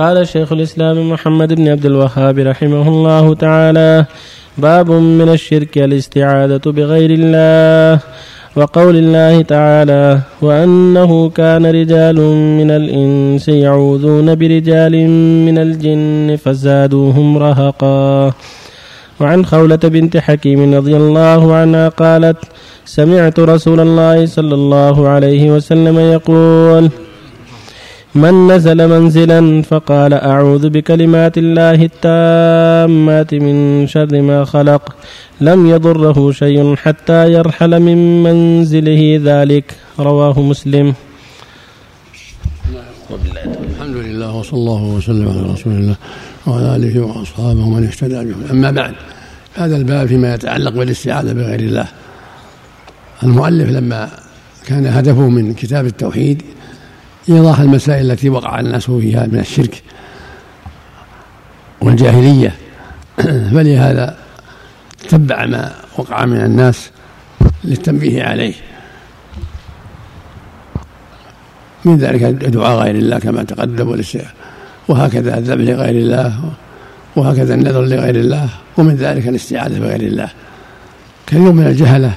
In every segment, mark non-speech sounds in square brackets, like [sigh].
قال شيخ الإسلام محمد بن عبد الوهاب رحمه الله تعالى باب من الشرك الاستعاذة بغير الله وقول الله تعالى وأنه كان رجال من الإنس يعوذون برجال من الجن فزادوهم رهقا. وعن خولة بنت حكيم رضي الله عنها قالت سمعت رسول الله صلى الله عليه وسلم يقول من نزل منزلا فقال أعوذ بكلمات الله التامات من شر ما خلق. لم يضره شيء حتى يرحل من منزله ذلك. رواه مسلم. الحمد لله وصلى الله وسلم على رسول الله وعلى آله وأصحابه ومن اهتدى بهم. أما بعد هذا الباب فيما يتعلق بالاستعاذة بغير الله. المؤلف لما كان هدفه من كتاب التوحيد إيضاح المسائل التي وقع الناس فيها من الشرك والجاهلية. [clears throat] فلهذا تبع ما وقع من الناس للتنبيه عليه. من ذلك دعاء غير الله كما تقدم وهكذا الذبح لغير الله وهكذا النذر لغير الله ومن ذلك الاستعاذة بغير الله. كثير من الجهلة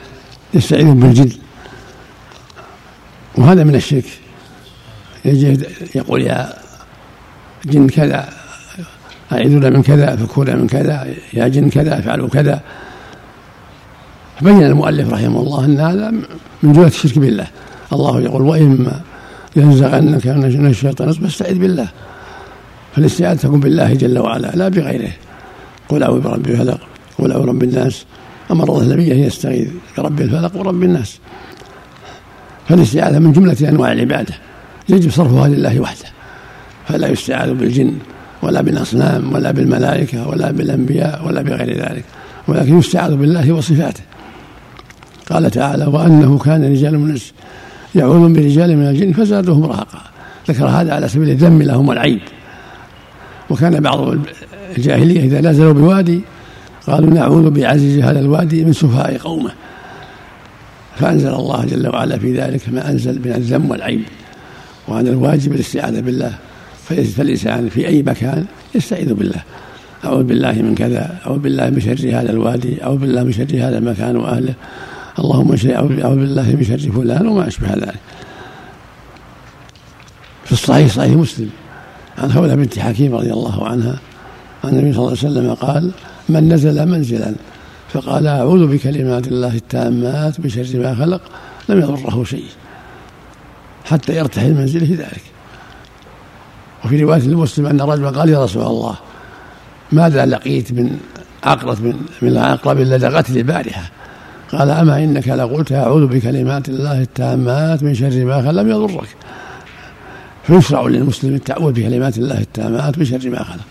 يستعيذون بالجن وهذا من الشرك. يقول يا جن كذا أعيذنا من كذا فكونا من كذا يا جن كذا افعلوا كذا. بين المؤلف رحمه الله أن هذا من جهة الشرك بالله. الله يقول وإما ينزغنك من الشيطان فاستعذ بالله. فالاستعاذة تكون بالله جل وعلا لا بغيره. قل أعوذ برب الفلق قل أعوذ برب الناس. أمر الله النبي أن يستعيذ برب الفلق ورب الناس. فالاستعاذة من جملة أنواع العبادة. يجب صرفها لله وحده. فلا يستعاذ بالجن ولا بالأصنام ولا بالملائكة ولا بالأنبياء ولا بغير ذلك ولكن يستعاذ بالله وصفاته. قال تعالى وأنه كان رجال من يعوذون برجال من الجن فزادهم رهقا. ذكر هذا على سبيل الذم لهم والعيب وكان بعض الجاهلية إذا نزلوا بوادي قالوا نعوذ بعزيز هذا الوادي من سفهاء قومه. فأنزل الله جل وعلا في ذلك ما أنزل من الذم والعيب وأن الواجب الاستعاذة بالله. فالإنسان في أي مكان يستعيذ بالله. أعوذ بالله من كذا أعوذ بالله من شر هذا الوادي أعوذ بالله من شر هذا المكان وأهله. اللهم أعوذ بالله من شر فلان وما أشبه ذلك. في الصحيح صحيح مسلم. عن خولة بنت حكيم رضي الله عنها عن النبي صلى الله عليه وسلم قال من نزل منزلا فقال أعوذ بكلمات الله التامات من شر ما خلق لم يضره شيء. حتى يرتحل منزله ذلك. وفي رواية لمسلم أن رجلا قال يا رسول الله ماذا لقيت من عقرة من من العقرب لدغتني البارحة قال أما إنك لقلت أعوذ بكلمات الله التامات من شر ما خلق لم يضرك. فيشرع للمسلم التعوذ بكلمات الله التامات من شر ما خلق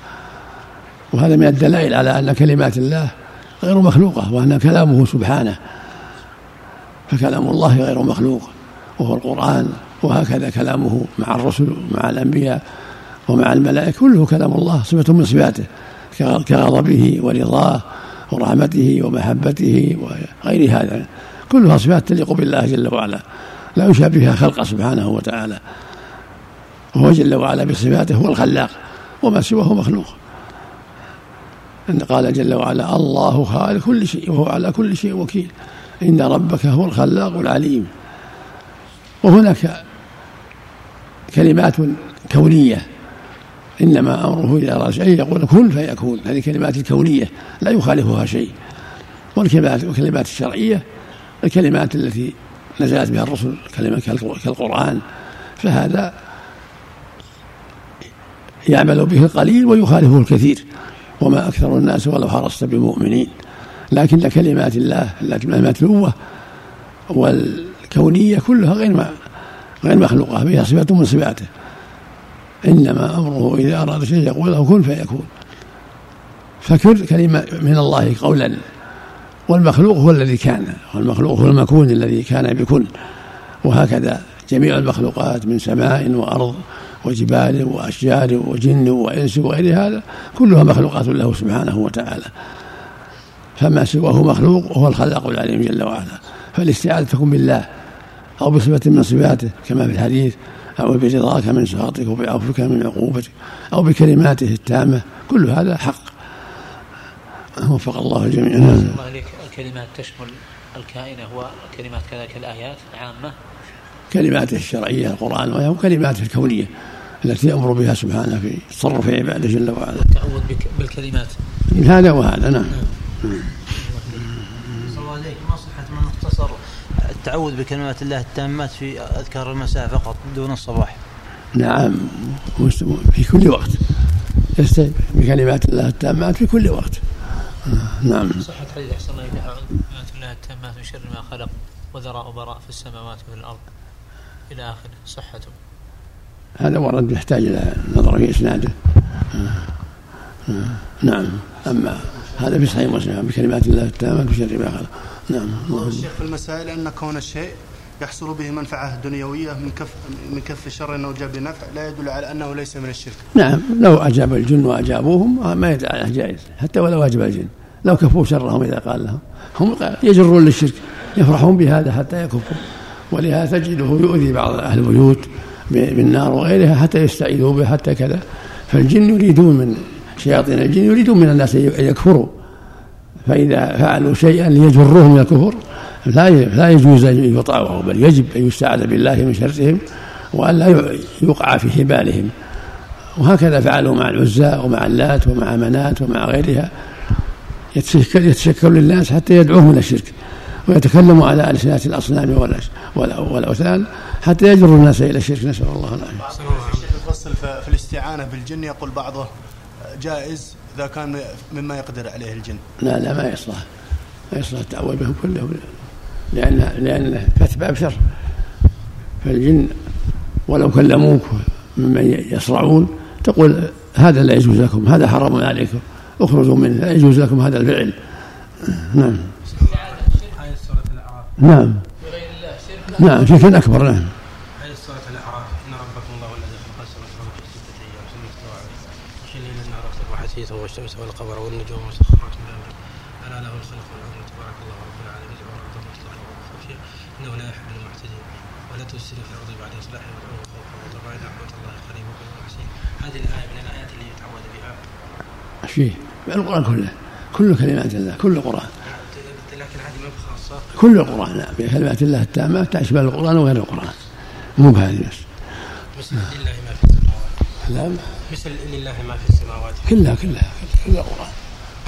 وهذا من الدلائل على أن كلمات الله غير مخلوقة وأن كلامه سبحانه فكلام الله غير مخلوق وهو القرآن. وهكذا كلامه مع الرسل مع الأنبياء ومع الملائكة كله كلام الله صفة من صفاته كغضبه ورضاه ورحمته ومحبته وغير هذا كلها صفات تليق بالله جل وعلا لا يشابهها خلق سبحانه وتعالى وهو جل وعلا بصفاته هو الخلاق وما سواه مخلوق. أن قال جل وعلا الله خالق كل شيء وهو على كل شيء وكيل إن ربك هو الخلاق العليم. وهناك كلمات كونية. إنما أمره أراد شيء يقول كن فيكون. هذه كلمات الكونية لا يخالفها شيء. والكلمات والكلمات الشرعية الكلمات التي نزلت بها الرسل كلمة كالقرآن فهذا يعمل به القليل ويخالفه الكثير. وما أكثر الناس ولو حرصت بمؤمنين. لكن كلمات الله المتلوة والكونية كلها غير ما غير مخلوقة بها صفة من صفاته. إنما أمره إذا أراد شيء يقول له كن فيكون. فكن كلمة من الله قولا. والمخلوق هو الذي كان والمخلوق هو المكون الذي كان بكن. وهكذا جميع المخلوقات من سماء وأرض وجبال وأشجار وجن وإنس وغير هذا كلها مخلوقات له سبحانه وتعالى. فما سواه مخلوق وهو الخلاق العليم جل وعلا. فالاستعاذة تكون بالله. أو بصفة من صفاته كما في الحديث أو برضاك من سخطك وبعفوك من عقوبتك أو بكلماته التامة كل هذا حق. وفق الله الجميع نعم الله عليك. الكلمات تشمل الكائنة وكلمات كذلك الآيات عامة كلماته الشرعية القرآن وكلماته الكونية التي يأمر بها سبحانه في تصرف عباده جل وعلا. التعوذ بالكلمات. هذا وهذا نعم. الله عليك ما صحة من اختصر التعوذ بكلمات الله التامات في أذكار المساء فقط دون الصباح. نعم في كل وقت. يستجيب بكلمات الله التامات في كل وقت. نعم. صحة حديث أحسن الله كلمات الله التامات من شر ما خلق وذراء وبراء في السماوات وفي الأرض. إلى آخره. صحته. هذا ورد يحتاج إلى نظر في إسناده. نعم. أما هذا في صحيح مسلم بكلمات الله التامة بشر ما خلق. نعم الشيخ في المسائل أن كون الشيء يحصل به منفعة دنيوية من كف من كف شر أو جلب نفع لا يدل على أنه ليس من الشرك. نعم لو أجاب الجن وأجابوهم ما يدل على جائز حتى ولو أجاب الجن. لو كفوا شرهم إذا قال لهم. هم يجرون للشرك يفرحون بهذا حتى يكفوا. ولهذا تجده يؤذي بعض أهل البيوت بالنار وغيرها حتى يستعيذوا به حتى كذا. فالجن يريدون من شياطين الجن يريدون من الناس أن يكفروا. فإذا فعلوا شيئا ليجروهم إلى الكفر لا لا يجوز أن يطاعوا بل يجب أن يستعاذ بالله من شرهم وأن لا يوقع في حبالهم. وهكذا فعلوا مع العزى ومع اللات ومع منات ومع غيرها. يتشكل يتشكل للناس حتى يدعوهم إلى الشرك. ويتكلموا على ألسنة الأصنام والأوثان حتى يجر الناس إلى الشرك. نسأل الله العافية. يفصل في الاستعانة بالجن يقول بعضه. جائز إذا كان مما يقدر عليه الجن. لا لا ما يصلح. ما يصلح التعوذ بهم كلهم لأن لأن فتح باب شر فالجن ولو كلموك ممن يصرعون تقول هذا لا يجوز لكم هذا حرام عليكم اخرجوا منه لا يجوز لكم هذا الفعل. نعم. نعم. نعم شرك أكبر نعم هذه سورة الأعراف إن ربكم الله الذي خلق السماوات في ستة أيام ثم استوى على العرش الليل النهار اختلف حثيثا والشمس والقمر والنجوم مسخرات بأمره ألا له الخلق والأمر تبارك الله رب العالمين. جعل الأرض مصلحة وخفية إنه لا يحب المعتدين. ولا تفسدوا في الأرض بعد إصلاحها وادعوه خوفا وطمعا إن رحمة الله قريب ومحسن هذه الآية من الآيات اللي يتعوذ بها. فيه القرآن كله. كل كلمات الله. كل القرآن لكن هذه ما خاصة. كل القرآن نعم بكلمات الله التامة تشمل القرآن وغير القرآن. مو بهذه بس. مثل لله ما في. نعم. مثل لله ما في السماوات كلها كلها كل القرآن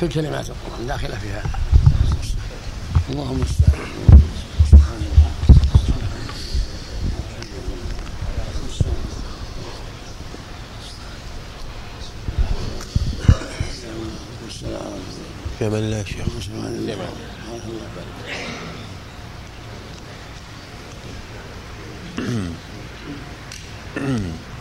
كل كلمات القرآن داخلة فيها. اللهم استعان. في أمان الله يا شيخ. Mm-hmm.